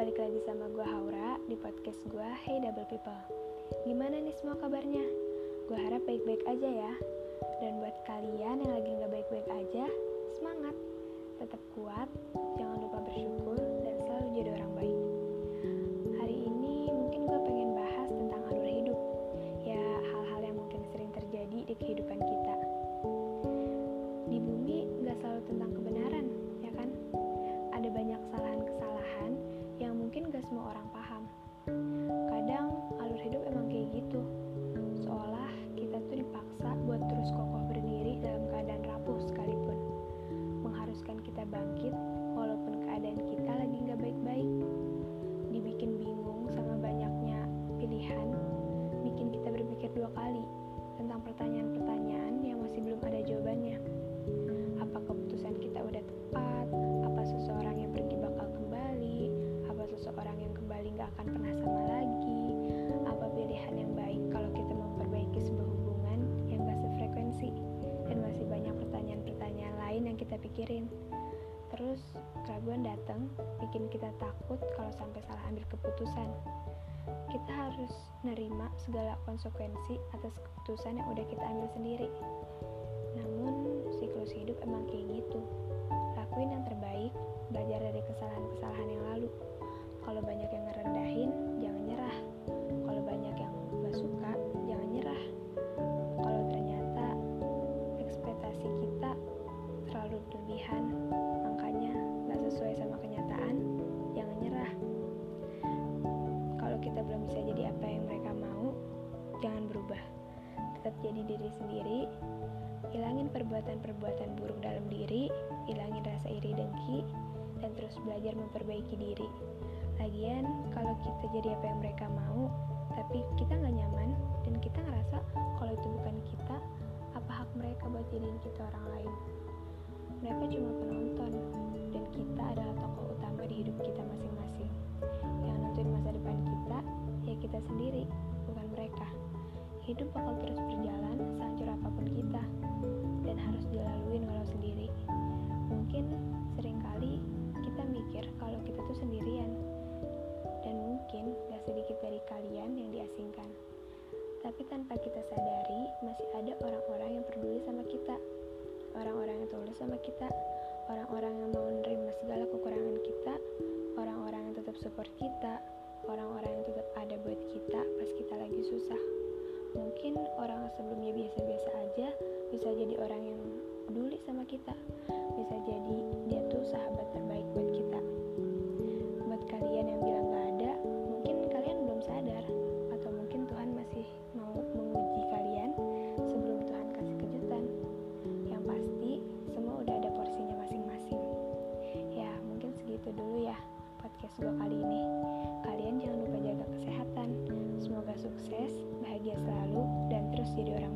balik lagi sama gue Haura di podcast gue Hey Double People. Gimana nih semua kabarnya? Gue harap baik-baik aja ya. Dan buat kalian yang lagi gak baik-baik aja, semangat. Tetap kuat, jangan lupa bersyukur. Orang pikirin terus keraguan datang bikin kita takut kalau sampai salah ambil keputusan. Kita harus nerima segala konsekuensi atas keputusan yang udah kita ambil sendiri. Namun siklus hidup emang kayak gitu jadi diri sendiri hilangin perbuatan-perbuatan buruk dalam diri hilangin rasa iri dengki dan terus belajar memperbaiki diri Lagian, kalau kita jadi apa yang mereka mau, tapi kita nggak nyaman dan kita ngerasa kalau itu bukan kita, apa hak mereka buat jadiin kita orang lain? Mereka cuma penonton, dan kita adalah tokoh utama di hidup kita masing-masing. Yang nentuin masa depan kita, ya kita sendiri. Hidup bakal terus berjalan sehancur apa pun kita, dan harus dilaluin walau sendiri. Mungkin sering kali kita mikir kalau kita tuh sendirian, dan mungkin gak sedikit dari kalian yang diasingkan. Tapi tanpa kita sadari, masih ada orang-orang yang peduli sama kita, orang-orang yang tulus sama kita, orang-orang yang mau menerima segala kekurangan kita, orang-orang yang tetap support kita, orang-orang yang tetap ada buat kita pas kita lagi susah mungkin orang sebelumnya biasa-biasa aja bisa jadi orang yang peduli sama kita. Bisa jadi dia tuh sahabat terbaik buat kita. Buat kalian yang bilang gak ada mungkin kalian belum sadar atau mungkin Tuhan masih mau menguji kalian sebelum Tuhan kasih kejutan. Yang pasti semua udah ada porsinya masing-masing. Ya mungkin segitu dulu ya podcast gue kali ini. Kalian jangan lupa jaga kesehatan. Semoga sukses, bahagia selalu, dan terus jadi orang